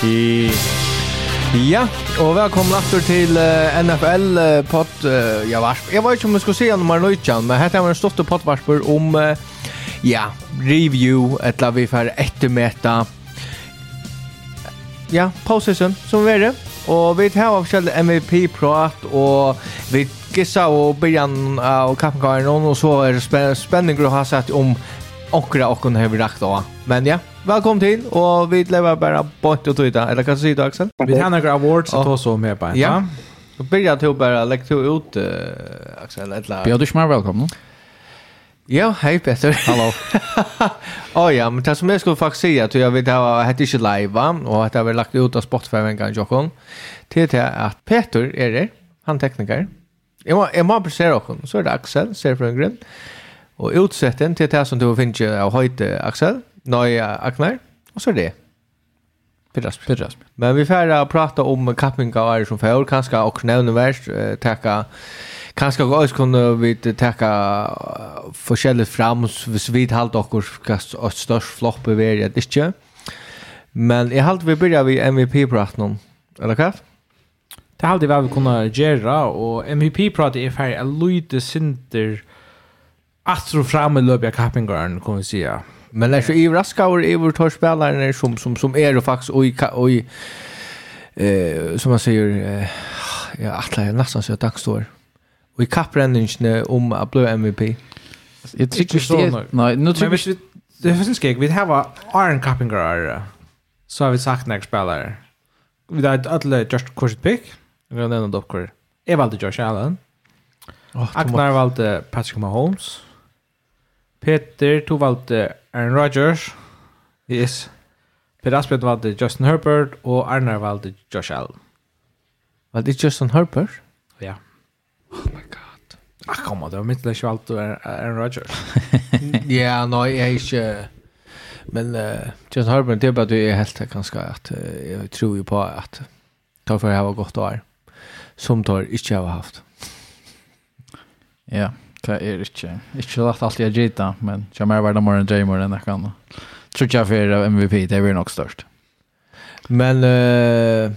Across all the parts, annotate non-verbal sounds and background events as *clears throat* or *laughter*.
Ja, og velkommen aftur til uh, NFL uh, pod uh, ja, varp. Jeg vet ikke om jeg skal si nummer 19, men her er en stort pottvarper om, uh, ja, review, etla vi for ettermeta, ja, postseason, som vi er det. Og vi tar av forskjellig MVP-prat, og vi gissa og byrjan av kappengaren, og så er det spen spenning å ha sett om okra okkon har vi rakt av. Men ja, Velkommen til, og vi lever bare bort og tøyta. Eller hva sier du, Axel? Vi har några awards og tås så med på. Ja. Så börjar jeg bara lägga till ut, uh, Axel. Bjør du ikke välkommen? Ja, hej Peter. Hallå. *laughs* oh, ja, men det som jag skulle faktiskt säga att jag vet att det hette inte live va? och att jag har lagt ut av Spotify en gång Jokon. Till det att Peter är det, han tekniker. Jag må, jag må presera honom, så är det Axel, ser från grunn. Och utsätten till det som du finns av höjde Axel. Nøye Aknar, og så er det. Pirrasp. Pirrasp. Men vi färra prata om kappinga och är som för kanske och nämna värst eh, tacka kanske också kunde vi tacka forskjelligt fram så vi halt och kast och störst flopp bevär det inte. Men jag halt vi börjar vi MVP-praten om. Eller vad? Det halt vi kunde göra och MVP prata är för en lite sinter, Astro framme löp jag kappingaren, kan vi säga. Men det är så i Raskauer i vår torspelare som som som är och faktiskt och i och i eh som man säger eh, ja alla är nästan så tack står. Och i kapprendingen om att bli MVP. Jag tycker inte nej nu tycker vi det finns inte vi har Iron Kappinger så har vi sagt nästa spelare. Vi har alla just kurset pick. Vi har nämnt upp kvar. Jag valde Josh Allen. Agnar valde Patrick Mahomes. Peter, du valgte Aaron Rodgers. Yes. Per Asbjørn valgte Justin Herbert, og Arnar valgte Josh Allen. Valgte Justin Herbert? Ja. Oh my god. Ah, kom, det var mitt ikke valgte Aaron Rodgers. *laughs* Ja, nei, jeg er ikke... Men uh, Justin Herbert, det er bare du er helt ganske at uh, jeg tror jo på at tar for jeg har gått år som tar ikke jeg har haft. Ja. Yeah. Det er ikke. Ikke lagt alltid jeg gita, men jeg mer verda morgen dreamer enn jeg kan. Tror ikke jeg fyrir MVP, det blir nok størst. Men uh,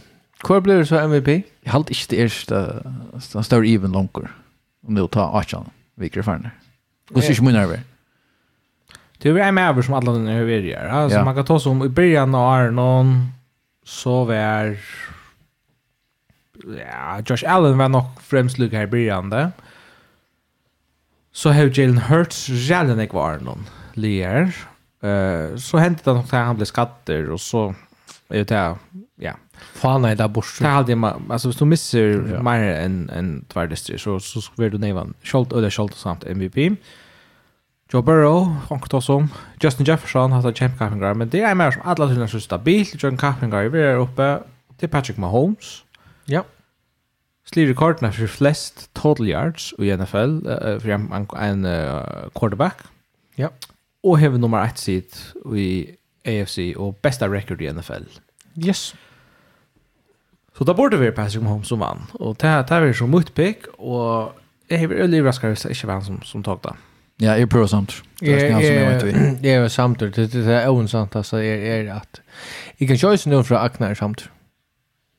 hvor blir det så MVP? Jeg halte ikke det er større even langer. Om du tar 18 viker i ferne. Gås ikke mye nerver. Det er en med som alla den är över gör. Alltså ja. man kan ta som i början av Arnon så var ja, Josh Allen var nog främst lugg här i början där så har Jalen Hurts jävla nek var noen lier. Uh, så hände det nok han blev skatter, och så är det ja. Fan är det bort. Det hade alltid, alltså hvis du misser ja. mer än en tverdestri, så, så vill du nevan. kjolt, eller det samt MVP. Joe Burrow, Frank Tossom, Justin Jefferson har tagit Champ Kaffengar, men det är mer som alla tiden så stabilt. John Kaffengar er oppe, til Patrick Mahomes. Ja li rekordene for flest total yards i NFL uh, for en, en uh, quarterback. Ja. Og hever nummer ett sitt i AFC og bästa record i NFL. Yes. Så da borde vi Patrick Mahomes som vann. Og det här är som motpick og jeg hever øyelig raskere hvis det ikke var han som, som tog det. Ja, jeg prøver samt. Jeg er samt, det er jo samt, altså, jeg er at jeg kan kjøyse noen fra Akna er samt.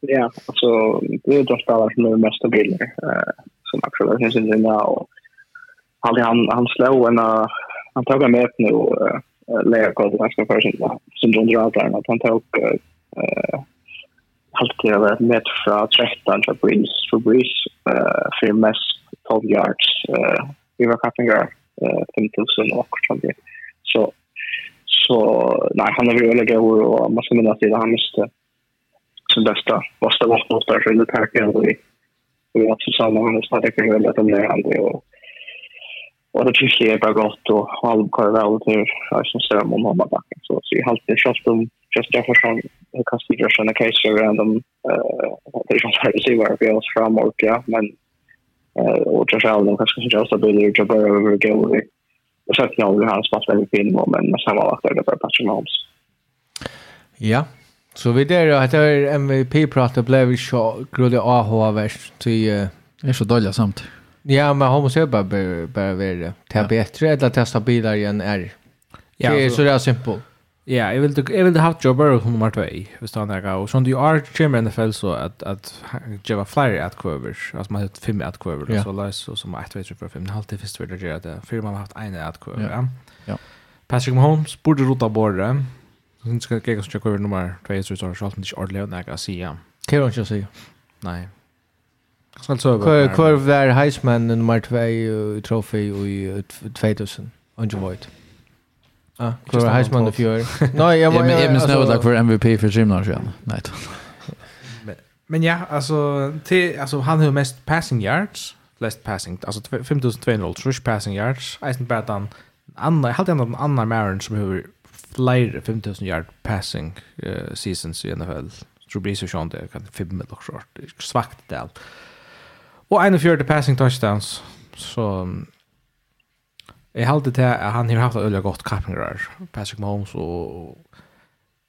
Ja, alltså det är de spelare som är mest stabila. Eh, som Axel Hensen är nu och han han han slår en han tog med nu lägga kod den nästa person som John Droughton att han tog eh halvt över med från 13 för Breeze för Breeze eh för mest 12 yards eh vi var kapingar eh 5000 och sånt där. Så så nej han har väl lägga och man ska minnas det han måste som bästa värsta där för det här kan vi. Vi har Susanna och hennes hade kunnat välja dem där aldrig och och det tycker jag är bara gott och halv kvar väl till jag som ser om mamma backen så så jag alltid kört om just därför som jag kan styra sådana case around än eh det är som här ser var vi oss framåt ja. Men eh och jag själv de kanske inte just att det är bara över och gå och så att jag vill ha en spats väldigt fin men samma vakt är det bara passion homes Ja, Så vi där då, det är MVP-pratet blev vi så grodde AH-värst till... Det är så dåliga samt. Ja, men han måste bara bara vara till bättre eller testa bilar igen är. Ja, det är så där simpelt. Ja, jeg vil, jeg vil ha Joe Burrow som nummer 2. Visst han där Og sånn, du är chairman NFL så at, at Jeva Flyer at covers, altså man har fem att covers så läs så som att vet för fem halvt först för det där. Man har haft en att cover. Ja. Patrick Mahomes borde rota bort. Sen ska jag gå checka över nummer 2 så så så inte ordentligt när jag ser. Kan jag inte se. Nej. Kan så över. Kvar var Heisman nummer 2 i trofé i 2000. Ungevoid. Ah, kvar Heisman of year. Nej, jag var jag minns nog för MVP för Jimnar sen. Nej. Men ja, alltså till alltså han har mest passing yards, flest passing, alltså 5200 rush passing yards. Eisen Batan. Anna, jag hade ändå en annan Marin som har flere 5000 yard passing uh, seasons i NFL. Så blir så sjön det kan fem med också svagt del. Och en fjärde passing touchdowns. Så jeg halte til at han har haft øyelig godt kappinger. Patrick Mahomes og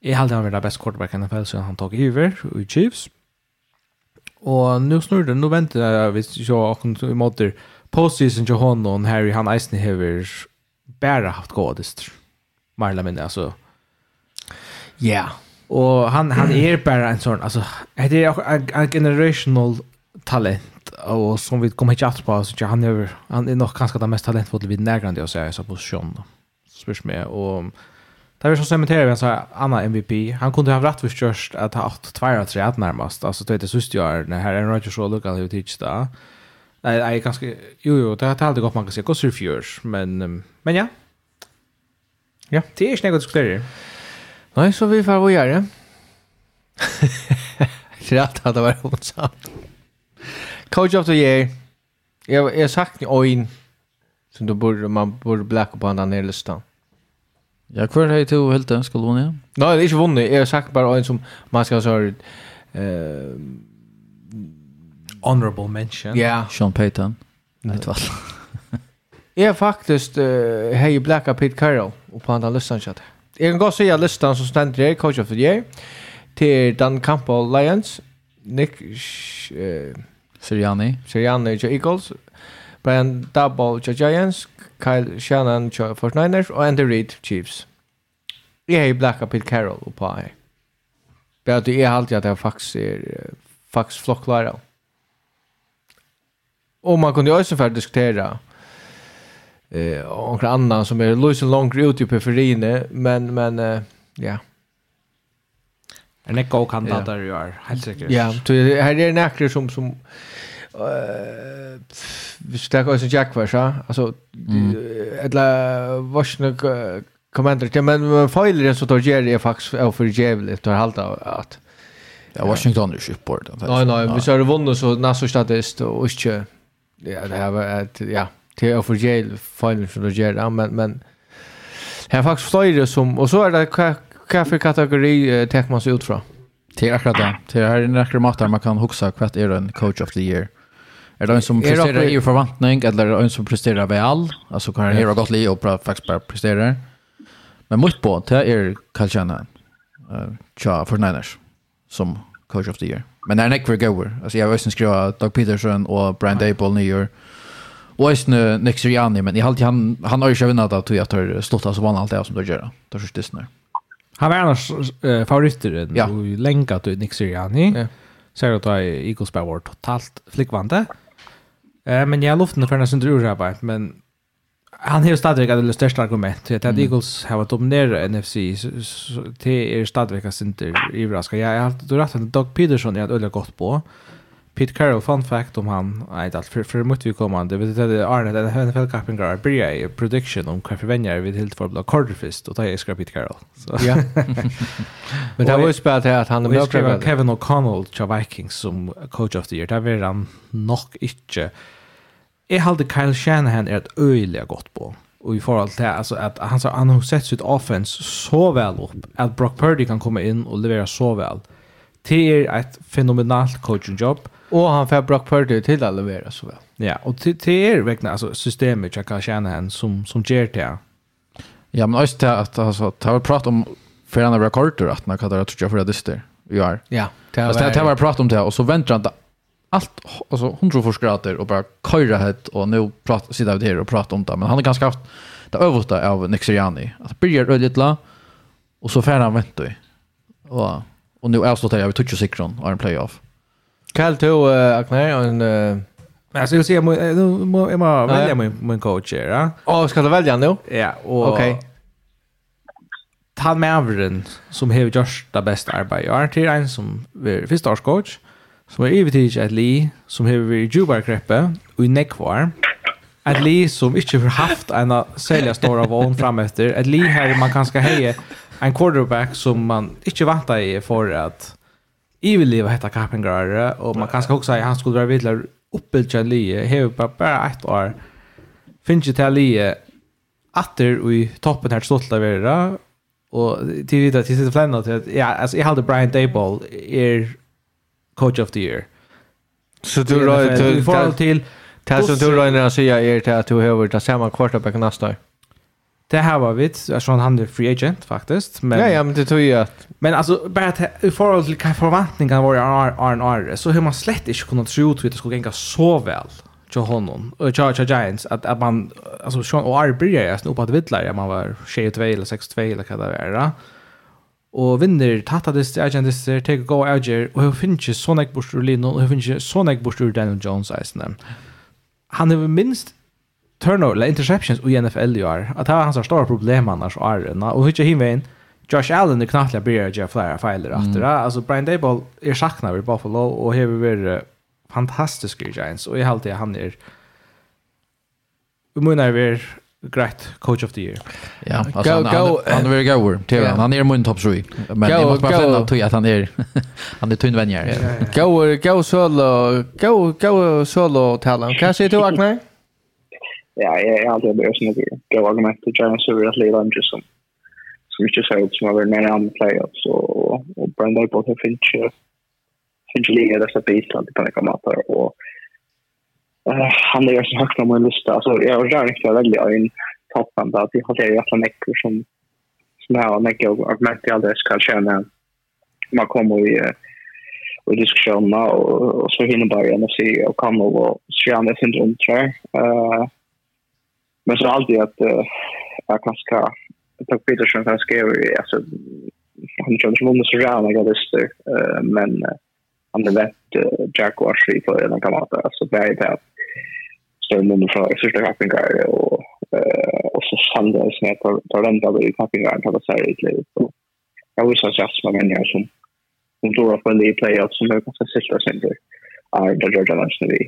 jeg halte han var den bästa quarterback i NFL siden han tog över i Chiefs. Og nu snur det, nu väntar jag vi så och i måter postseason till honom Harry han eisen har bare haft godast. Mm Marla men alltså. Ja. Och han han är bara en sån alltså det är en generational talent och som vi kommer chat på så han är han är nog kanske den mest talentfulla vid närgrande jag säger så på Sean. Spörs med och Det var som cementerar vi sa annan MVP. Han kunde ha rätt för att ha haft två tre att närmast. Alltså det är sist jag när här är Roger så luckan ut hit där. Nej, jag ganska jo jo, det har alltid gått man kan se hur men men ja, Ja, det er ikke noe å diskutere. Nei, så vi får gjøre. Ikke rett at det var omsatt. Coach of the year. Jeg, jeg har sagt en øyn som du burde, man burde blekke på den her listan. Ja, hver hei til helt den skal vunne, ja? Nei, det er ikke vunne. Jeg har sagt bare en som man skal så... Uh, Honorable mention. Ja. Yeah. Sean Payton. Nei, det Jag faktiskt uh, hej Black Pete Carroll och på andra listan chat. Jag kan gå se jag listan som ständer där coach of the year till Dan Campbell Lions, Nick uh, Sirianni, Sirianni til Eagles, Brian Dabble til Giants, Kyle Shannon til 49ers och Andy Reid Chiefs. Jeg hej Black Pete Carroll och på här. Bara det är alltid att jag faktiskt är faktiskt flocklara. Och man kunde ju också för diskutera eh och annan som är lösen långt ut i periferin men men eh, ja. En ekko kandidater ja. är helt säkert. Ja, så här är näkrar som som eh vi ska gå Jack var så alltså eller varsna till men failen så tar Jerry faktiskt för jävligt tar halta att Ja, Washington är ju. Nej, nej, vi kör vunnit så nästa statist och inte ja, det här var ja, det är för jail final som det gör men men här faktiskt flyger som och så är det kaffe kategori tar man sig ut från. Det akkurat det. Det är en akkurat mat man kan huxa kvart är en coach of the year. Är det en som presterar i förväntning eller är det en som presterar väl? Alltså kan det göra gott liv och faktiskt bara presterar. Men mot på det är Kalchanan. uh, tja för Niners som coach of the year. Men när Nick Vergoer, alltså jag vill skriva Doug Peterson och Brian Dable New York Och är snö Nexeriani men i halt han han har ju ju vinnat att jag tar slått alltså vann allt det som du gör. Då så stis. Han var annars eh, favoriter ja. och länkat till Nexeriani. Ja. Ser att jag Eagles by var totalt flickvante. Eh men jag luften för nästan drur jag men han har stadig det største argument att mm. Eagles har varit dominerat NFC det er stadigvæk att inte överraska. Jeg har rett att Doug Peterson er et öle godt på. Pete Carroll, fun fact om han, nej det för for mycket vi kommer det vet det är Arne den NFL Kappingar blir i prediction om kanske vänner vid helt för bli quarterfist och da är skräp Pete Carroll. Ja. *laughs* *laughs* Men det var ju spelat här att han möter Kevin O'Connell til Vikings som coach of the year. det var han nog ikke. Jeg halte Kyle Shanahan er et øyelig godt på. Og i forhold til altså, at han, han har sett sitt offense så vel opp, at Brock Purdy kan komme inn og levere så vel. Det er et fenomenalt coaching job. Och han får Brock Purdy till att leverera så väl. Ja, och till till er vägna alltså systemet jag kan känna han som som ger det. Ja, men också det att alltså ta och prata om för andra rekorder att när kadar tror jag för det där. Ja. Ja. Alltså det har pratat om det och så väntar han allt alltså 100 forskare och bara köra het och nu prata sitta vid här och prata om det men han är ganska haft det översta av Nixeriani att börja ödligt och så färdan väntar vi. Och och nu är så där jag vi touchar sikron och en playoff. Kall to Agnar och en Men så jag ser må jag må välja min min coach här. Ja. Åh, ska du välja nu? Ja, och Okej. Tan Mavren som har gjort det bästa arbetet. Jag är till en som är förstaårscoach som är övertygad att Lee som har varit i Jubar Kreppe och i Nekvar ett li som inte har haft en sälja stora vån fram efter. Ett li här man kanske hejer en quarterback som man inte väntar i för att överleva hetta Kappengrar och man kanske också han skulle vara vidare uppbildja lige hevur bara bara ett år Finns ju till lige atter i toppen här stolt av era och till vidare till sitt flänna till att ja alltså jag hade Brian Dayball är coach of the year. Så du rör till till Det som du rör när jag säger är att du har det samma quarterback nästa år. Det här var vi, eftersom han är free agent faktiskt. Men, ja, ja, men det tror jag att... Men alltså, bara att i förhållande till förväntningarna var R&R så har man slett inte kunnat tro att det skulle gänga så väl till honom, till Giants, att, att man, alltså Sean och Arre började nästan uppåt vittlar. man var 22 eller 62 eller vad det var. Och vinner, tattar dess, agent dess, take go agent, och hur finns ju Sonic Bush ur Lino, och hur finns ju Sonic Bush ur Daniel Jones. Han är minst turnover eller interceptions i NFL i år. Att det var hans stora problem annars och arena. Och hur hinner Josh Allen är knappt blir jag flera fejler efter. Mm. Alltså Brian Dayball är saknar vid Buffalo och har vi fantastisk i Giants och i allt det han är Vi när vi great coach of the year. Ja, alltså go, han, go, han, han är goer. Yeah. Han är min topp 3. Men go, jag måste bara finna tog att han är han är tunn vänjer. Gå go solo, go go solo kan Kanske du Agnar? ja, jag har alltid börjat som att gå argument till Giants Surrey att leda just som som inte ser ut som har över när han playoffs och, och Brandon Potter finns finns liga dessa bitar att kunna komma där och uh, han är så högt på min lista alltså jag har gärna inte välja en toppen där att har det jättela mycket som som jag har mycket argument jag aldrig ska känna man kommer i och diskussionerna och, och så hinner bara gärna se och kan och så gärna syndrom tror jag. Uh, Men så alltid att uh, jag kan ska Tog Peterson kan skriva alltså han känner som om det så jävla jag visste uh, men uh, han det vet Jack Washley på den kan man alltså det berg det så nummer för första kappingar och uh, och så sandar snett på den där i kappingar tar det här lite så jag vill så att man menar som som då på den i playoff som jag kan se sig där sen där är det Georgia National vi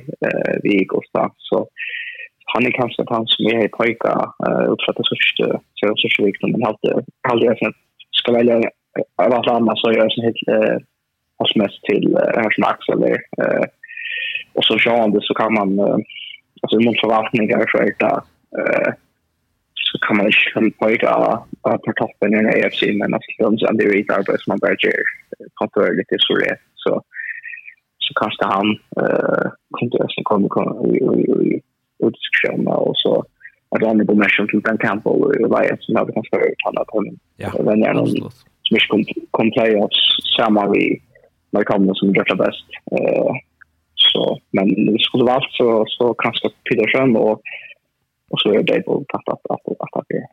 vi går så han är kanske han som är i pojka uh, uppfattar första så jag så sjukt men hade aldrig jag ska välja av alla andra så jag sen helt oss mest till uh, här som Axel är och så Jean det så kan man uh, alltså mot förvaltningar så är det så kan man inte kan pojka uh, på toppen i en AFC men alltså de som det är i arbete som man börjar kontinuerligt så det så så kanske han eh kunde sen komma i diskussionerna och så att mention till Ben Campbell och Elias som hade kanske att honom Ja, den är någon absolut. som inte kom, kom playoffs samma vi när det kommer som gör det bäst. Eh, så, men det skulle vara allt så, så kanske Peterson och, och så är det på att att att att att det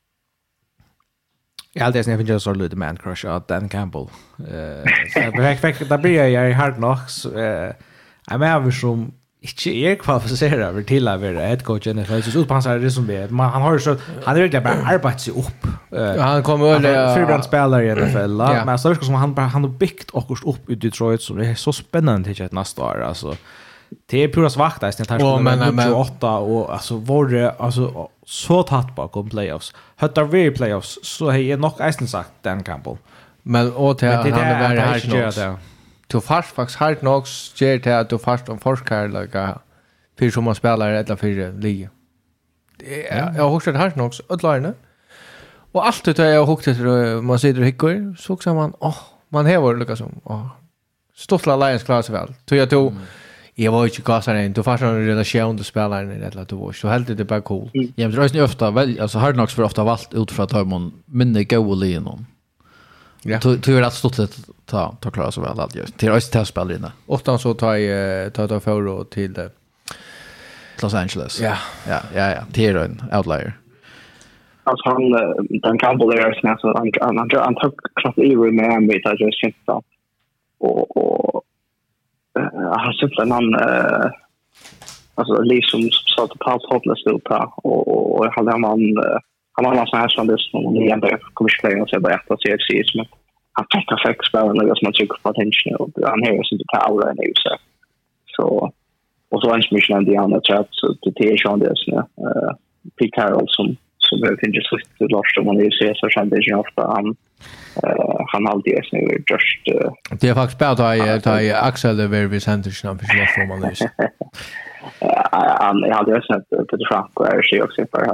Jag hade sen jag finns så lite man crush av Dan Campbell. Eh så jag där blir jag i hard knocks eh jag menar som ikke er kvalifiseret for til å være head coach i NFL. Jeg synes Utpans er det som er. Men han har jo så, han er virkelig bare arbeidet seg opp. han kom jo øyne. Fyrbrann spiller i NFL. Ja. Men så virker som han, han har byggt akkurat opp i Detroit, så det er så spennende til ikke neste år, altså. Det är pura svagt där sen tar men, 28 och alltså var det alltså så tatt bakom playoffs. Hade vi playoffs så har jag nog Eisen sagt Dan Campbell. Men åt han hade varit här du fast faktisk hardt nok gjør til at du fast om forskarlaga fyrir som man spelar eller fyrir lige. Jeg har hukt det hardt nok ødlarne. Og alt det jeg har hukt det man sitter og hikker, så kan man, åh, man har hever lukka som, åh, stortla Lions klarer seg vel. Så jeg tog, jeg var ikke gassar enn, du fast en relasjon til spelaren eller du var, så helt det er bare cool. Ja, men det er ofta, altså hardt nok for ofta valgt ut fra tøymon minne gau og lige noen. Ja. Du du är rätt stort ta ta klara så väl allt just. Till oss till spelarna. Åtta så tar jag tar ta och till Los Angeles. Ja. Ja, ja, ja. Till en outlier. Alltså han den Campbell där sen så han han han tog kraft i rum med mig där just shit så. Och och har sett en annan alltså liksom så Paul hopplös ut där och och han man han har nästan här som det som om det ändå kommer spela och så bara att se FC som han tackar för spelarna och man tycker på attention. Och han har sin aura nu så. Så och så hans mission and the on chat så det är ju det så eh Pete Carroll som som jag finner så det om man ju se så kände jag ofta han han alltid är snö just det är faktiskt bara att jag Axel över vid centern han försöker få man det han hade ju sett på det frank och är också för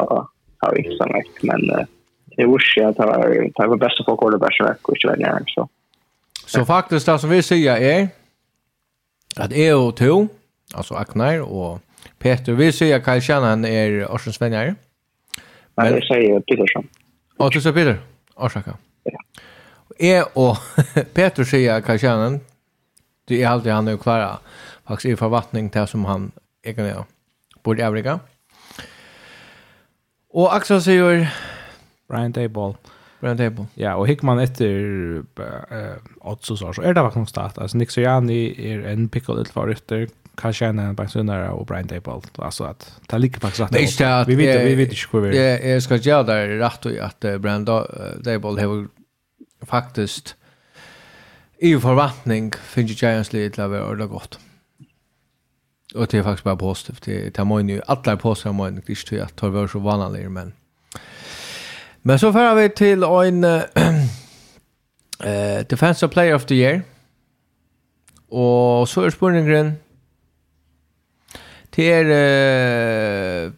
har vi sannolikt. Men uh, jag vill att det var, det var bästa på quarterback som jag inte väljer. Så. så faktiskt det som vi säger är att jag och to, alltså Aknar och Peter, vi säger att Kyle Shannon är Orsens vänjare. Men jag säger Petersson. Ja, du säger Peter. Orsaka. Ja. Jag och *laughs* Peter säger att Kyle Shannon, det är alltid han är klara. Faktiskt i förvattning till som han är kan göra. Borde övriga. Och Axel säger Brian Dayball. Brian Dayball. Ja, och Hickman efter eh Otso så så är det verkligen start. Alltså Nick Sirianni är en pickle till favoritter. Kanske en av Bensonera och Brian Dayball. Alltså att ta lika på rätt. Nej, det vi vet vi vet inte hur vi. Ja, jag ska göra där rätt och att Brian Dayball har faktiskt i förväntning finns ju Giants lite över gott. Mm. Och det är faktiskt bara positivt. Det tar man ju alla det er inte til att det var så vanlig, men Men så får vi till en eh *clears throat* defensive player of the year. Og så er spurningen Det er eh,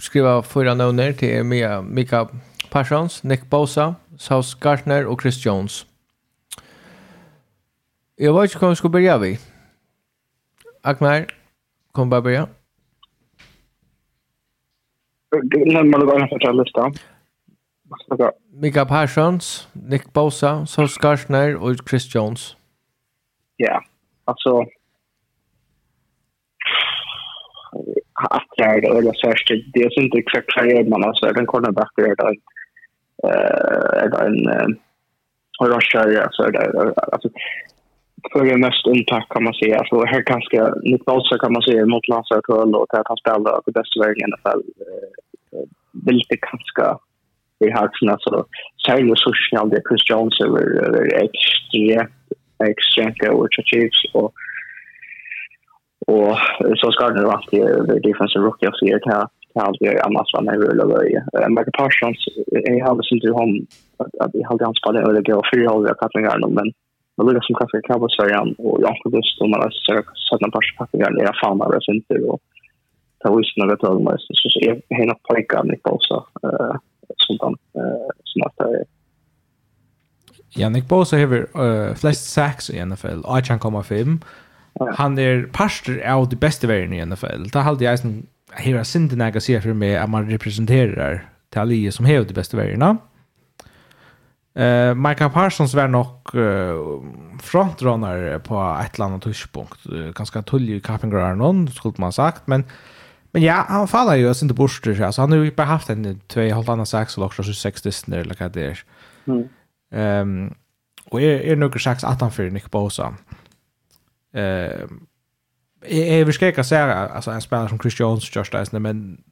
skriva fyra nöner til er Mia, Mika Parsons, Nick Bosa, South Gardner og Chris Jones. Jeg vet ikke hva vi skal begynne vi. Agnar, kom bara börja. Lämna det bara för listan. Mika Parsons, Nick Bosa, Sol Skarsner och Chris Jones. Ja, alltså att det är det eller särskilt det är inte exakt vad gör man alltså den cornerback är det eh är det en och rushar är det alltså för det mesta intack kan man säga. Så här ganska, Nick Bosa kan man säga mot landslagskull och att han spelar på bästa vägen i alla fall. Eh, lite ganska i halsen alltså. Särskilt så snabbt det Chris Jones över, över extremt, extremt över Chiefs och och så ska det nog alltid vara defensive rookie of the year. Det kan alltid göra annars vad man vill börja. Michael Parsons, eh, jag hade inte honom, vi hade han spelat över det och fyra halvliga tappningar men Men det som kanske kan vara så igen och jag har lust om man har sökt sådana parspackningar när jag fan av det inte och ta visst när det tar mig så så är hela pojkar ni på eh som sånt eh som att det Ja, Nick Bosa har uh, flest sacks i NFL, 8,5. Han er parster av de beste verden i NFL. Da halde jeg som, her er synden jeg sier for meg at man representerar det alliet som har de beste verden. Eh, Micah Parsons var nok uh, frontrunner på ett eller annet tidspunkt. Uh, ganska tullig i Kappinger någon, skulle man sagt, men Men ja, han faller ju sin borster. det. Alltså han har jo bare haft en två halvt andra sex och också eller hva det er. Mm. Ehm um, och är är nog sex att han för Nick Bosa. Ehm är vi ska säga alltså en spelare som Chris Jones just där men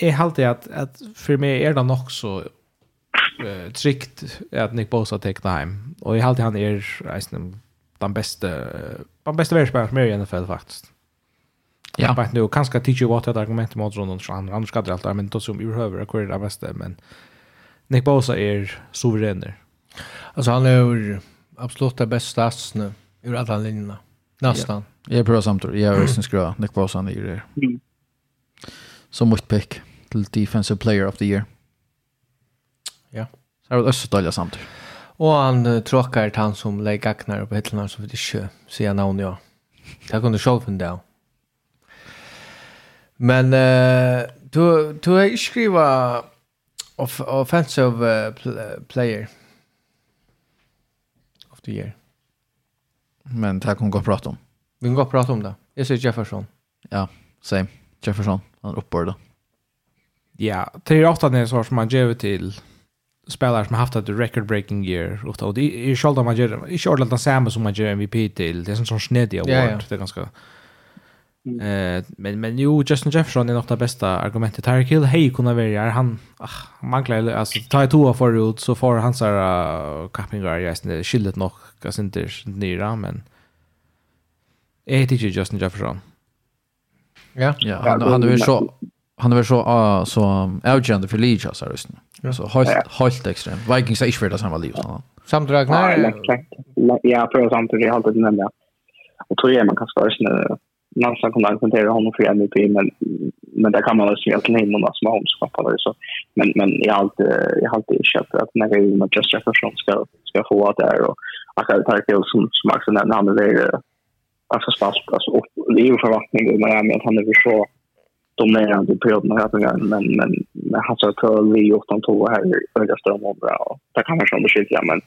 är halt det att att för mig är det nog så uh, trygt att Nick Bosa take time Och i allt han är resten den bästa den bästa världsspelaren som är i NFL faktiskt. Ja. Jag vet nu, kanske teach Watt ett argument mot Ronan Strand, annars ska det alltid, men då som urhöver är det bästa, men Nick Bosa är suveräner. Alltså han är absolut det bästa nu, ur alla linjerna. Nästan. Jag är bra samtidigt, jag är skruva, Nick Bosa han är det. Som mitt pick till Defensive Player of the Year. Ja. Så det var også dårlig samt. Og han uh, tråkar til han som leik aknar på hittelnar, så vet ikke, sier navn, ja. Det kunne själv funnet det. Men uh, du, du har ikke skriva off offensive uh, pl player of the year. Men det kan gå og prata om. Vi kan gå och prata om det. Jag säger Jefferson. Ja, same. Jefferson, han oppbør då. Ja, det er när det som man ger till spelare som har haft ett record breaking year och det är själva man gör i själva den samma som man gör MVP till det är en sån snedig award ja, ja. det är ganska Eh men men ju Justin Jefferson är nog det bästa argumentet. Tyreek Hill hej kunna välja han ah, manglar alltså ta två förut så får han så här uh, cappingar jag syns skillet nog kanske inte nyra men är det inte Justin Jefferson. Ja. Ja, han, han är så han är väl så uh, så outgender för Leeds alltså just nu. Så helt helt extrem. Vikings är inte för det samma liv såna. Samdrag när ja, för samt det har alltid nämnt. Och tror jag man kan skåra sen när kunna kan argumentera honom för MVP men men där kan man väl se att Neymar som har omskapat så men men jag har alltid jag har alltid köpt att när vi med just Jefferson ska ska få där och att akkurat Tarkel som som också när han är där alltså spalt alltså och det är ju förväntning Miami att han är så dominerande i perioden här men men men men han så att vi gjort här i öga ström och bra och där kan man ju undersöka men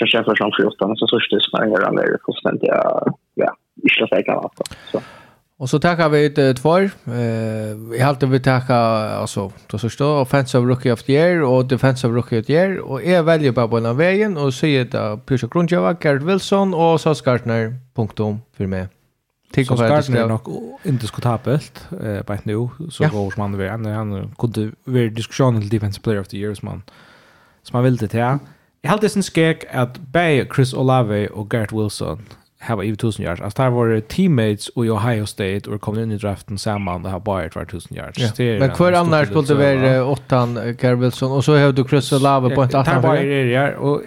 jag känner som 14 så så är det han är fullständigt ja inte så säkert alltså så Och så tackar vi ett två. Eh, vi har alltid vi tacka alltså då så står offensive rookie of the year och defensive rookie of the year och är väljer bara på den vägen och säger att Pusha Grundjava, Gerd Wilson och så Skartner punktum för mig. Tänk om det skulle nog indiskutabelt eh på nu så går som han han han kunde vara diskussion till defense player of the year som man som man ville till. Jag hade sen skek att Bay Chris Olave och Garrett Wilson have even 1000 yards. Alltså där var teammates i Ohio State och kom in i draften samman och har bara varit 1000 yards. Ja. Men kvar annars skulle det vara åttan Garrett Wilson och så har du Chris Olave på ett annat. Var det ja och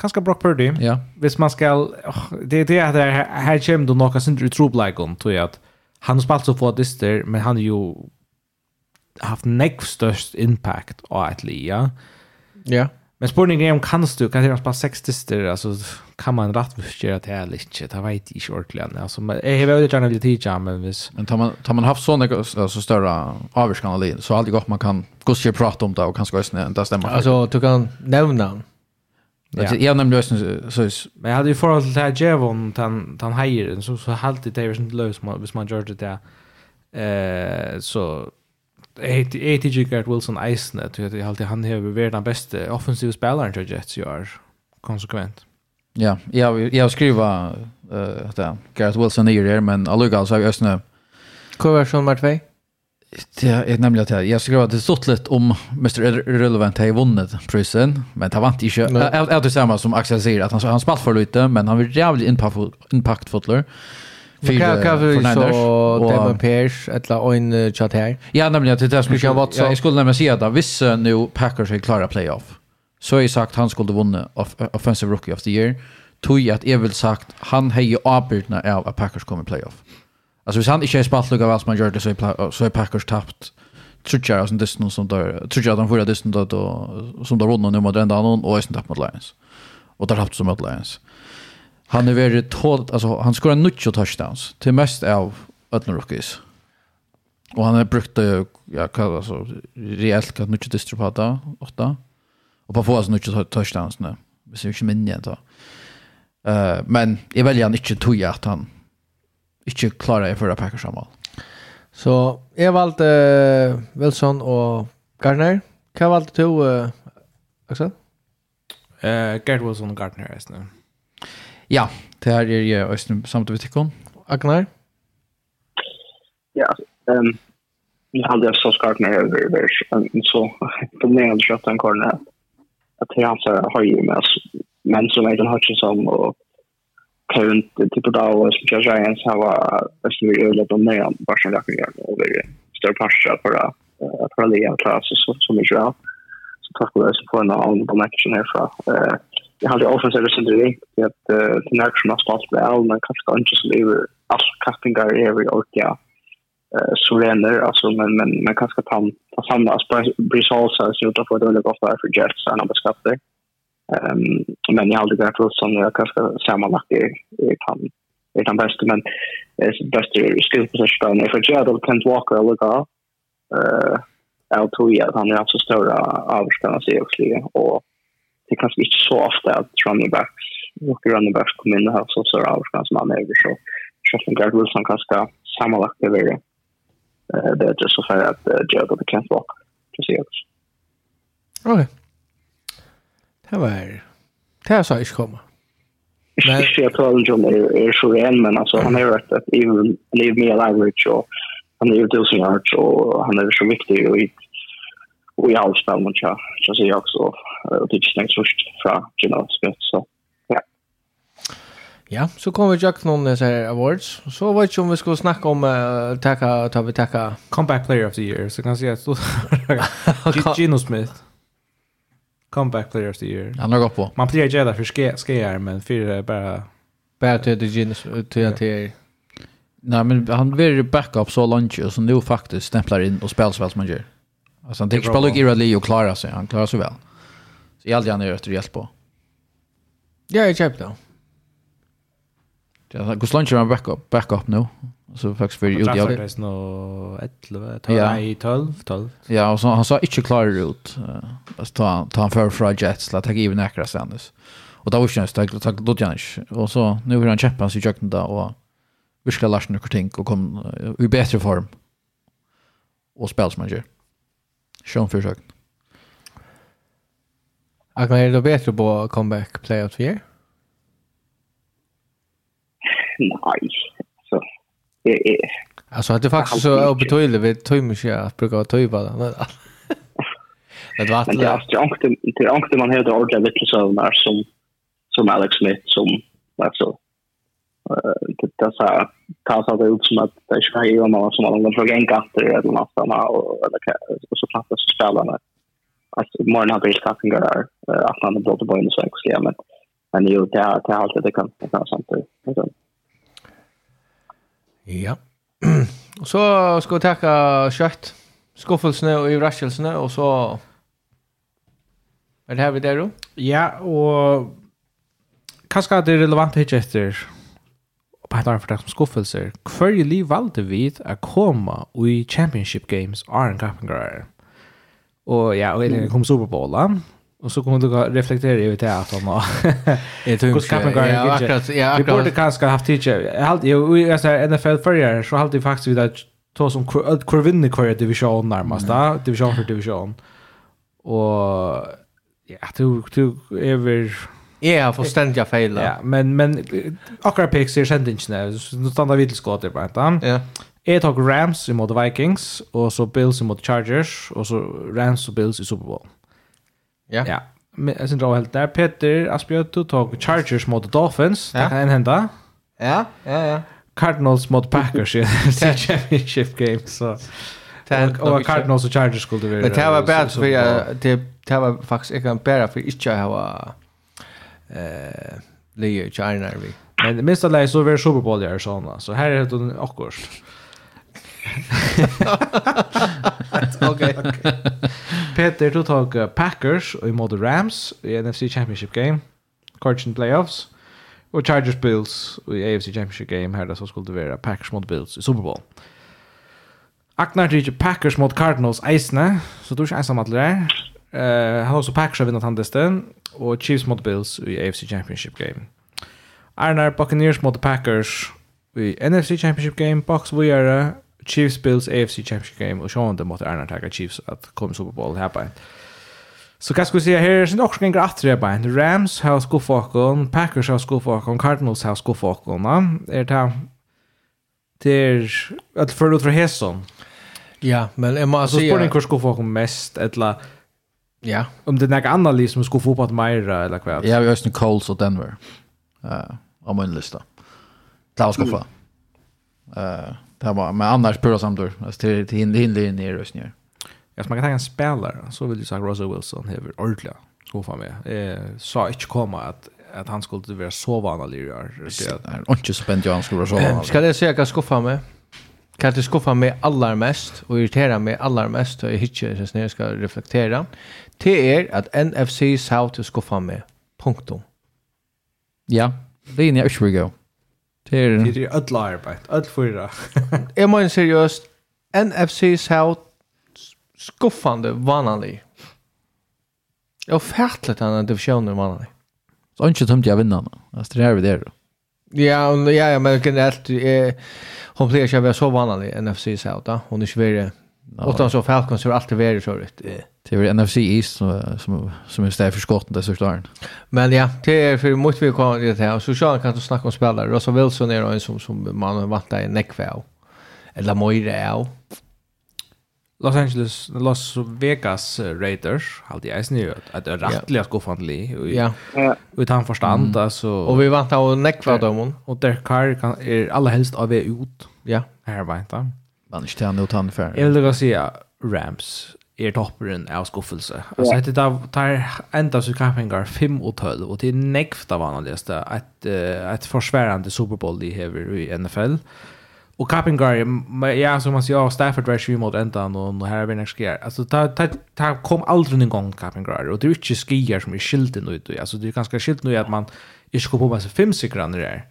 kanske Brock Purdy. Ja. Hvis man skal oh, det det är där här kommer då några sin utrobligon tror jag att han spalt så få det men han har ju haft next störst impact av att lia. Ja. Men spurningen är om kan du kan han spela sex dyster alltså kan man rätt göra det här lite det vet inte ordentligt alltså men jag vill gärna bli teacher men vis men tar man tar man haft såna alltså större avskanalin så alltid gott man kan gå och prata om det och kanske ösna det stämmer alltså du kan nämna Ja. Jag nämnde lösen så så men jag hade ju förhåll till det här Jevon han han hejer så så helt det är inte lös man hvis man gör det där eh så ATG Gert Wilson Eisen tror jag alltid han har varit den bästa offensiva spelaren för Jets i år konsekvent. Ja, jag jag skriva eh uh, att Gert Wilson är där men alltså alltså jag ösnä. Kvar version nummer 2. Det är nämligen att jag skrev att det stått lite om Mr. Relevant har vunnit prisen, men han vant inte. Jag är det samma som Axel säger, att han, han spalt för lite, men han var jävligt impactfullar. Fyra kan vi så Devon Pierce eller en chat här. Ja, nämligen att det skulle jag vara så. Jag skulle nämligen säga att vissa nu Packers är klara playoff. Så är sagt han skulle vinna offensive rookie of the year. Tog att jag vill sagt han har ju avbrytna av att Packers kommer playoff. Alltså hvis han inte har spalt lika väl som han gör det så är, så är Packers tappt. Tror jag att distan som där. Tror jag att de förra det som där som där runt nu mot den annan och är tappt mot Lions. Och där tappt som mot Lions. Han är väldigt tål, alltså han skorar nutch touchdowns till mest av ödlor rookies. Och han har brukt ja, vad alltså rejält kan på distrupata åtta. Och på få alltså nutch touchdowns nu. Vi ikke ju igjen, da. Uh, men jeg velger han ikke tog at han ikke klarer jeg for å pakke sammen. Så jeg valgte uh, Wilson og Gardner. Hva valgte du, uh, Axel? Uh, Gerd Wilson og Gardner, jeg snar. Ja, det her er jeg også samt med tikkene. Agnar? Ja, um, jeg hadde jeg så Gardner over, men så på den ene kjøttet en kornet at jeg anser høyere med, men som Aiden Hutchinson og ta runt typ av som jag säger så var så vi öl att med om vars jag kan göra och det större pascha för att för att lära klass så som vi gör så tack det så får en annan connection här så eh jag hade också sett det. At det att den action har stått väl men kanske inte så över allt castingar över och ja så ränner alltså men men man kanske ta ta samma Brice Hall så utanför det låg ofta för Jets och han beskattade Um, men jag har aldrig varit hos som jag kanske sammanlagt är, är, kan, är den bästa. Men är den bästa skillpositionen. För jag hade Kent Walker att lägga uh, jag tror att han är alltså så stora avskanna sig också. Och det är kanske inte så ofta att running backs, och running backs kommer in och har så stora avskanna som han är. Så jag tror att Garrett Wilson kanske sammanlagt är värre. Det är just så för att uh, Jared och Kent Walker. Precis. Okej. Okay. Det var det sa jag inte komma. Men jag tror att John är så ren men alltså han har varit att even live me average och han är ju tusen yards och han är så viktig och och i allt spel mot jag så ser jag också och det är snägt först från Gino Smith så ja. Ja, så kommer vi Jack någon så här awards. Så vet jag om vi ska snacka om uh, tacka tar vi tacka comeback player of the year så kan jag säga att Gino Smith comeback player of the year. Han har gått på. Man blir jävla för ske skear men för bara bara till det genus till att det Nej men han blir ju backup så långt ju så nu faktiskt stämplar in och spelar så väl som man gör. Alltså han tänker spela gira Irali och klara sig. Han klarar sig väl. Så i hade han är det hjälp på. Ja, jag köpte det. Ja, Guslunch är en backup, backup nu. Så faktisk var ut i jaget. Han 11, 12, nei, 12, 12. Ja, och så, han sa inte klar ut. Uh, ta, ta han för fra Jets, la ta givet nekra stendes. och då var det han, takk, takk, då jeg så, nu vill han kjempet sig i kjøkken och og ska lærte noen ting, och kom uh, i bättre form. och spill som han gjør. Sjøn for kan Akkurat, er det på comeback playout för. Nei, Alltså det är faktiskt så obetydligt vi tömmer sig att bruka töjba det. Det var det är ankt det är ankt man hörde så vittnesövnar som som Alex Smith som alltså det där så tas av ut som att det ska ju vara som alla för gäng efter eller något såna och eller så plattas spelarna att morgon har blivit tapping där att han har blivit på en så extremt men ju det är det det alltid det kan det kan sånt. Det Ja. og *clears throat* så skal vi takke kjøtt, skuffelsene og overraskelsene, og så Är det här vi där då? Ja, og kanskje det er relevant ikke etter på et annet fortalt som skuffelser. Hver i liv valgte vi å komme i Championship Games Arne Kappengar. Og ja, og det kom Super Bowl, da. Och så kommer du att reflektera över det att han har... Jag tror inte... Ja, akkurat. Ja, akkurat. Vi borde kanske haft teacher. Jag har alltid, jag alltså NFL-förrjär så har alltid faktiskt vid att ta som kvar vinner kvar division närmast, mm. division för division. Och ja, du du över Ja, för ständiga fel. Ja, men men akkurat picks är sent inte. Nu stannar vi till skott på ett. Ja. Jag tar Rams emot Vikings och så Bills emot Chargers och så Rams och Bills i Super Bowl. Ja. ja. Men jag syns helt där Peter Asbjörto tog Chargers mot Dolphins. Ja. Det kan hända. Ja, ja, ja. Cardinals mot Packers i *laughs* *laughs* championship game så och och Cardinals och Chargers skulle det vara. Men det var bad så, för jag det det var faktiskt inte en bära för inte jag har eh Leo China vi. Men det minsta läget så var Super Bowl där såna. Så här är det en akkurs. *laughs* Okej. Peter tog uh, Packers og imod Rams i NFC Championship game, Carson Playoffs, og Chargers Bills i AFC Championship game her, så skulle det være Packers mot Bills i Super Bowl. Aknar til Packers mot Cardinals eisne, så du er ikke ensam at det er. Uh, han også Packers har vinnet han desten, og Chiefs mot Bills i AFC Championship game. Arnar Buccaneers mot Packers i NFC Championship game, Bucks Vujere, Chiefs Bills AFC Championship game och Sean det mot Arna Tiger Chiefs att komma Super Bowl här på. Så kan skulle säga här är det också en gratt det på. Rams har skuffakon, Packers har skuffakon, Cardinals har skuffakon. Är det det är att för ut för Hesson. Ja, men jag måste säga. Så spår hur kurs skuffakon mest eller Ja. Om det är något annat liv som skulle få på att Majra eller kväll. Ja, vi har ju Coles och Denver. Uh, om min lista. Klaus skuffa. Mm. Uh, Det var men annars pura samtor Alltså till till hin hin linje ner röst ner. Jag ska ta en spelare så vill ju säga Russell Wilson hever ordla. Så fan med. Eh sa inte komma att att han skulle vara så vanlig gör. Det är inte så spänt jag skulle vara så vanlig. Ska det säga skuffa med? Kan det skuffa mig allar mest och irritera mig allar mest och jag hittar så när jag ska reflektera. Det är att NFC South skuffa mig. Punktum. Ja, det är ju inte Det er det. Det er ødel arbeid, ødel fyra. *laughs* jeg mener seriøst, NFC South skuffande vanlig. Jeg har fætlet denne divisjonen vanlig. Så ikke tømt jeg vinner, men altså, det er vi der. Ja, ja, ja, men generelt, eh, hon blir ikke å så vanlig NFC South, da. Hon är ikke veldig, Och då så Falcons har alltid vært så rätt. Eh Det är NFC East som som som är där för skotten där såklart. Men ja, det är för mycket vi kan det här. Så jag kan inte snacka om spelare. Russell Wilson är en som som man har varit där i Neckville. Eller Moira är. Los Angeles Los Vegas Raiders hade jag snö att det rättliga skofandli och ja utan förstand mm. alltså och vi vant av Neckville domon och där Carr kan är alla helst av ut. Ja, här vänta. Man inte han utan för. Jag vill då säga Rams er topperen av skuffelse. Yeah. Altså, etter da tar enda så kampinger 5 og 12, og det er nekft av annerledeste et, et forsværende Superbowl de hever i NFL. Og kampinger, ja, som man sier, ja, Stafford var 20 mot enda, og nå her er vi nek skier. Altså, det kom aldri en gang kampinger, og det er ikke skier som er skilten ut, altså, det er ganske skilt ut at man ikke går på med seg fem sikrande der.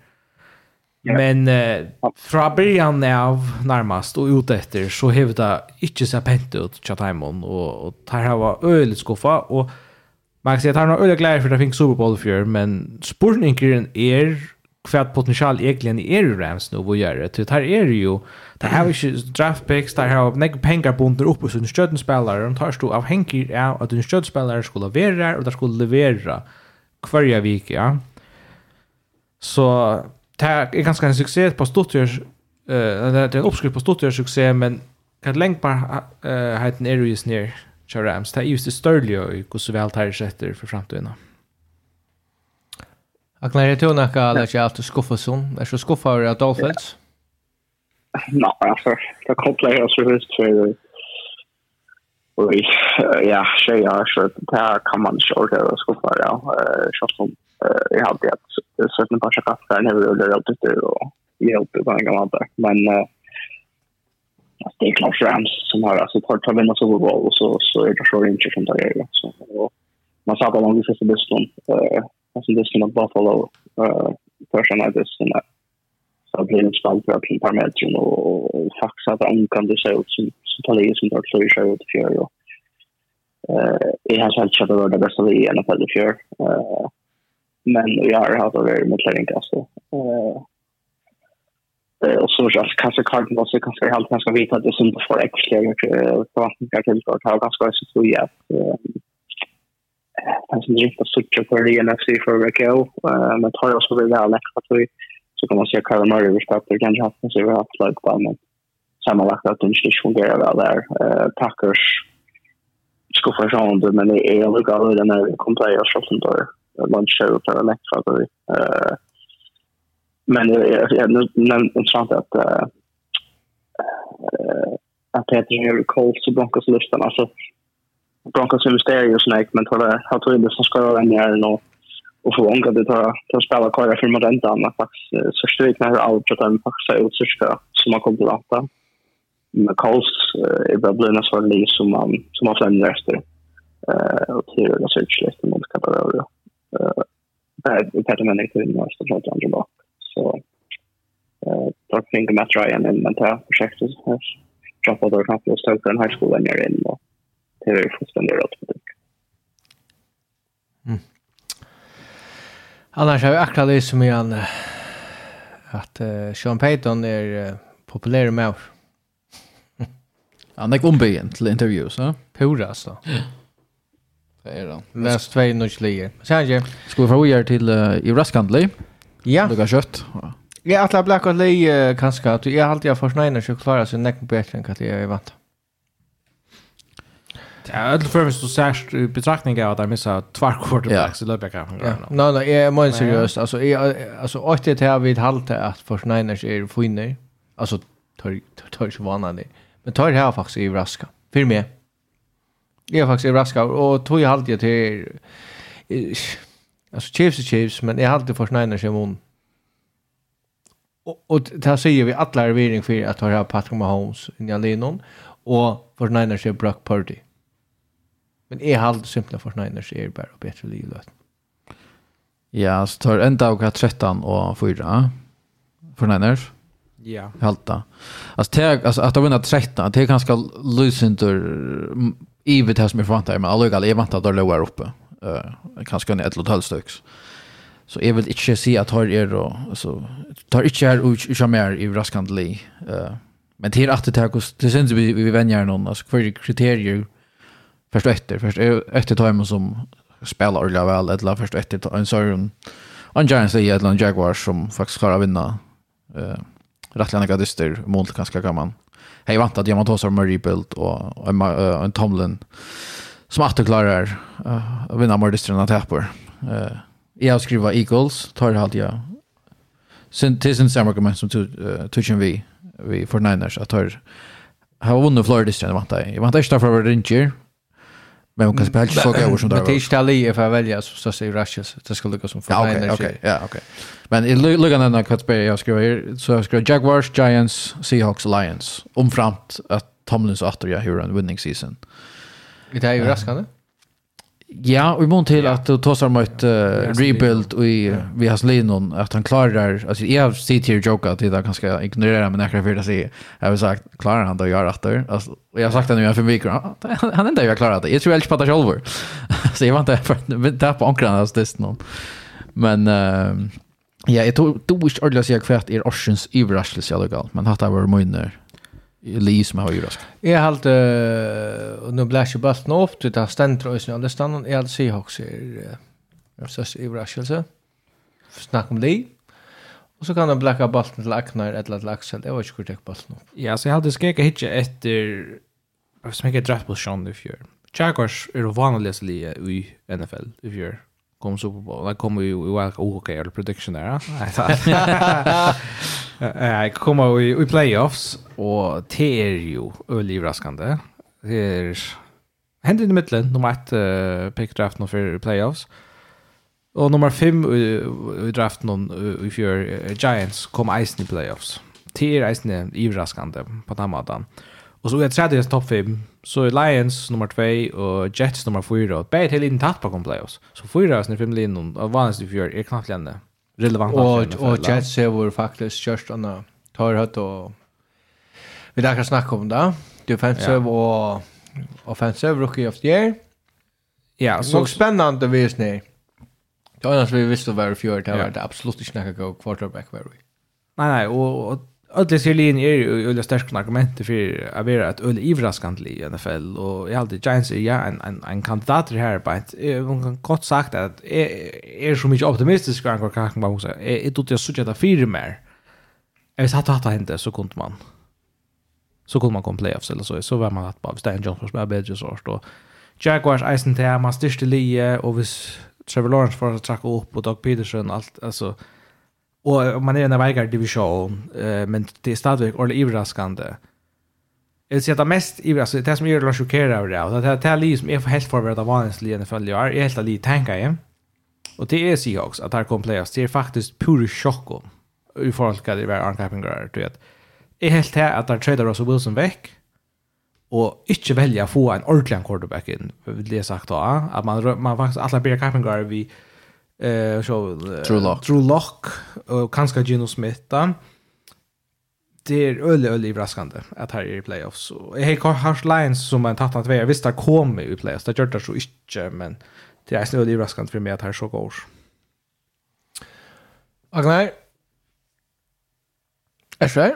Men eh, fra början av närmast och ut efter så har det inte så pent ut Chatimon och, och det har var öligt skuffa och man kan säga att han har öliga glädje för det finns Super Bowl för men spurningen är kvad potential egentligen är i Rams nu vad gör det? Det här är ju det här är ju draft picks där har några pengar bundet upp och en stödspelare de tar stå av Henki ja att en stödspelare skulle leverera och där skulle leverera kvarja vecka ja. Så det är ganska en succé på Stuttgart eh det är en uppskrift på Stuttgart succé men kan längdbar heten är ju snär Kjær Rams. Det er just det størlige i hvordan så vel tar seg for fremtiden. Akkurat jeg tror nok at jeg alltid skuffet sånn. Er du skuffet over Dolphins? Nei, altså, det kobler jeg så høyst for Og ja, tjejer, så det här kan man inte orka å skuffe, ja. Sånn som jag hade att sätta en par kaffe när vi gjorde det det och hjälpte på en gammal där. Men det är klart Rams som har alltså tar tar vinna Super Bowl och så så är det så inte som det är så man sa på långt sista listan eh alltså listan av Buffalo eh första natten där så blir det spalt på ett par meter och faxa att han kan det se ut som som tar det som tar så i sig ut för och eh är han så att det var det bästa i NFL fall för eh men vi har haft över mot Lering alltså. Eh och så just kanske Cardinal så kanske helt ganska vita att det som får extra på att jag till att ha ganska så så ja. Eh sen inte är så för det NFC för Rico eh men tar också väl där lätt att vi så kan man se Kyle Murray vi skapar kanske haft så vi har haft lag på men sammanlagt att det inte fungerar väl där. Eh Packers ska få om men det är lugnt galet den är kompleja och sånt där. lunchshow för Electrabry. Uh, men jag nämnde inte att uh, att Peter Henry Colts och Broncos-listan. Alltså, Broncos investerar ju snägt, men tror jag tror det som ska göra en och och få ångra tar tar spela kvar för mot inte annat faktiskt eh, så strykna hur allt att den faktiskt ut så ska som man kommer att med Coles är väl blivna så liv som man som man flämmer efter och till det så utsläpp mot kan det det här människor till nästa från andra bak. Så då fick jag med Ryan in men det här projektet droppade och knappt just tog high school skolan jag in och det är fullständigt rått på det. Annars har vi akkurat det som är en att uh, Sean Payton är uh, populär med oss. Han är ombyggd till intervju, så? Pura, alltså. Mm. Det är det. Läs två nyslier. Sen ju. Ska vi få vidare till uh, i raskhandel? Ja. Det går kött. Ja, att la blacka Lee kanske att jag alltid har försnäna så klara sig näck bättre än att jag är vant. Ja, det för mig så särskilt i betraktning av att jag missar två quarterbacks i löpbäckar. Ja, nej, nej, jag menar seriöst. Alltså, jag, alltså, åt det här vid halta att försnäna sig är finner. Alltså, tar, tar, tar, tar, Men tar, det här faktiskt i raska. För mig. Jag är faktiskt och tog ju alltid till alltså Chiefs är Chiefs men jag alltid för Niners sig mån. Och, och där säger vi alla revidering för att ha Patrick Mahomes i Alinon och för Niners är Brock Purdy. Men är alltid simpelt för sig är bara bättre livet. Ja, så tar ända och 13 och 4 för Niners. Ja. Halta. Alltså, tag alltså att de vinner 13, det är ganska lysentur i vet det som är förväntar men allugal jag väntar att det låg uppe. Eh kanske en ett eller halvt stycks. Så jag vill inte se att har er då alltså tar inte här och jag mer i raskandli. Eh men det är att det det syns vi vi vänjer någon alltså för kriterier först efter först efter timen som spelar ordentligt väl eller först efter en sån en Giants i ett Jaguars som faktiskt klarar att vinna eh rättliga gadister mot ganska gammal. Hej vant att jag man tar som rebuild och en, uh, en Tomlin som att klarar uh, att vinna mer distrikt att täpper. Uh, jag skriver Eagles tar det alltid jag. Sen till sin samma argument som tuchen vi vi för Niners att tar har vunnit Florida distrikt vant jag. Jag vant inte för Ranger Men hon kan spela inte så gärna som där. Men det är inte alla if jag väljer så så säger Rashes. Det ska lucka som för Ja, okej, okej. Ja, okej. Men i luckan när Katsberg jag skriver så jag skriver Jaguars, Giants, Seahawks, Lions. omframt att Tomlins åter jag hur en winning season. Det är ju raskande. Ja, vi måste till att ta sig mot uh, rebuild och i, vi har Slinon att han klarar alltså jag ser här joke att det där ganska ignorera men jag vill säga jag har sagt klarar han då gör rätt där alltså jag har sagt det nu jag för veckor han är inte jag klarar det. Jag tror jag inte på det själv. Så jag var inte för där på ankran alltså det någon. Men uh, ja, jag tror du visst ordentligt jag kvärt er orsens överraskelse i alla fall. Men hatar var munner Eli som har gjort. Jag har alltid och nu blir jag bara nog det till där ständer och sen där stannar jag har alltid Seahawks är så så överraskelse. Snack om det. Och så kan han blacka bollen till Aknar eller till Axel. Det var inte korrekt bollen. Ja, så jag hade skickat hitcha efter vad som heter draft på Sean i fjör. Jaguars är det vanligaste liga i NFL i fjör. Kom Super Bowl. Där kommer ju i Wild OK eller prediction där. Nej, *laughs* *laughs* Jeg kommer i, i playoffs, og det er jo øyelig raskende. Det er hendt i midtelen, nummer 1 uh, pick draften for playoffs. Og nummer 5 uh, i draften uh, i fjør Giants kom eisen i playoffs. Det er eisen i raskende på den måten. Og så er tredje topp fem, så er Lions nummer 2 og Jets nummer 4, og begge til linjen tatt på kom playoffs. Så fyra av sine fem linjen, og vanligst i fjør, er knappt lenne relevant och och Jets har faktiskt kört andra tar hött och vi där kan snacka om det. Defensive ja. och offensive rookie of the year. Ja, så spännande vis ni. Det annars vi visste vad det var i fjol det var det absolut inte snacka gå quarterback var vi. Nej nej och, och Ödle ser linje är ju öliga starka argument för att vara ett öliga överraskande i NFL och jag alltid Giants är ja en en en kandidat här på ett man kan kort sagt att är är så mycket optimistisk kan jag kan bara säga är det jag söker att fyra mer. Jag satt att hända så kunde man så kunde man komma playoffs eller så så var man att bara Stan Johnson som är bättre så då Jaguars Eisen till man styrste lie och vis Trevor Lawrence för att tracka upp och Doug Peterson allt alltså Och man är i en vägar division, eh, men det är stadigt ordentligt överraskande. Jag vill säga att det mest överraskande, det som gör det chockerande över det, och det här det liv som är helt förberedd av vanligt liv i NFL i är helt av liv tänker jag. Och det är Seahawks, att det här kommer playoffs, det är faktiskt pur chock i förhållande till vad Arne Kappinger du vet. är helt här att det trader Russell Wilson väck, och inte välja få en ordentlig quarterback in. Det är sagt då, att man, man faktiskt alla blir Kappinger vid eh så True Lock. True Lock och kanske Gino Smith där. Det är öle öle överraskande att här är i playoffs. Och jag har Harsh Lions som en tattat vara visst där kommer i playoffs. Det gör det så inte men det är snöle överraskande för mig att här så går. Agnar. Är så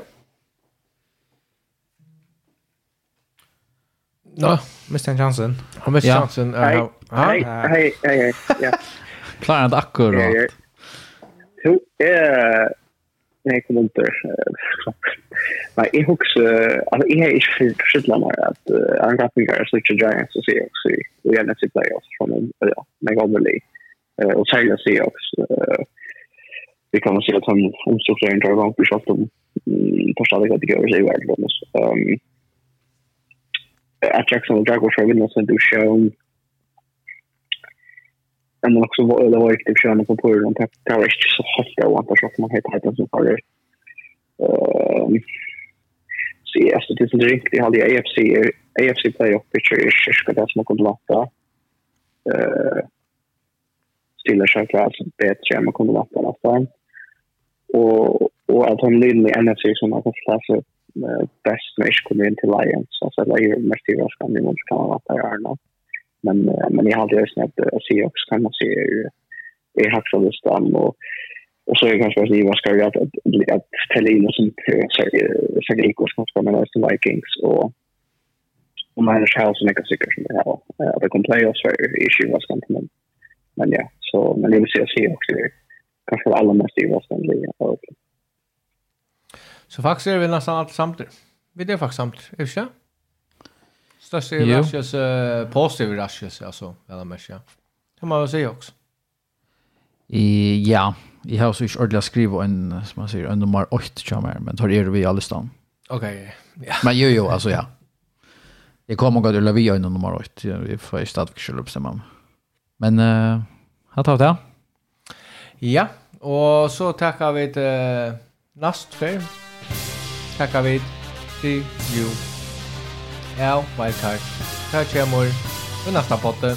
Nå, no. miste han chansen. Han miste ja. chansen. Hei, hei, hei, hei, hei, ja. *laughs* Klarar inte akkurat. Jo, eh nej kom inte. Men jag också alltså jag är ju förskillan mer att han kan tänka sig switcha Giants och se också vi har nästa playoffs från en ja, mega overly. Eh och säga se också vi kommer se att han omstrukturerar inte gång på shot om första veckan det går så i världen. Ehm Jackson och Jaguars har vunnit sen du show men också var det var riktigt skönt på på den det var inte så hett jag antar så man heter det så för ehm så ja så det är riktigt hade jag AFC AFC playoff picture är ska det som kunde låta eh stilla sig klart så bättre än man kunde låta nästan. Och och att han leder i NFC som har fått plats best match kommer in till Lions så att det är mest i vad i ni måste kan vara på Men, men jag hade ju ösnat att se också kan man se är det är hacksad och stam och Och så är det kanske att Ivar ska göra att, att ställa in och sånt så så Sergejko som ska med Western Vikings och och Magnus Halsen är ganska säkert som det här. Att det kommer play oss för i 20 men, men ja, så men det vill säga se också det kanske det allra mest Ivars kan bli. Så faktiskt är vi nästan allt samtidigt. Vi är faktiskt samtidigt, är det inte? Störst är Rashias uh, positiv Rashias alltså eller mest, ja. Det må jag säga också. I ja, jag har så inte ordentligt skriva en som man säger en nummer 8 kommer men tar er vi allstan. Okej. Okay, ja. Men jo jo alltså ja. Det kommer gå till Lavia en nummer 8. Vi får ju starta själva. Men eh uh, har tagit det. Ja, och så tackar vi till uh, nästa. Tackar vi till you. Ja, Wildcard. Takk kjemur, vi nästa potte.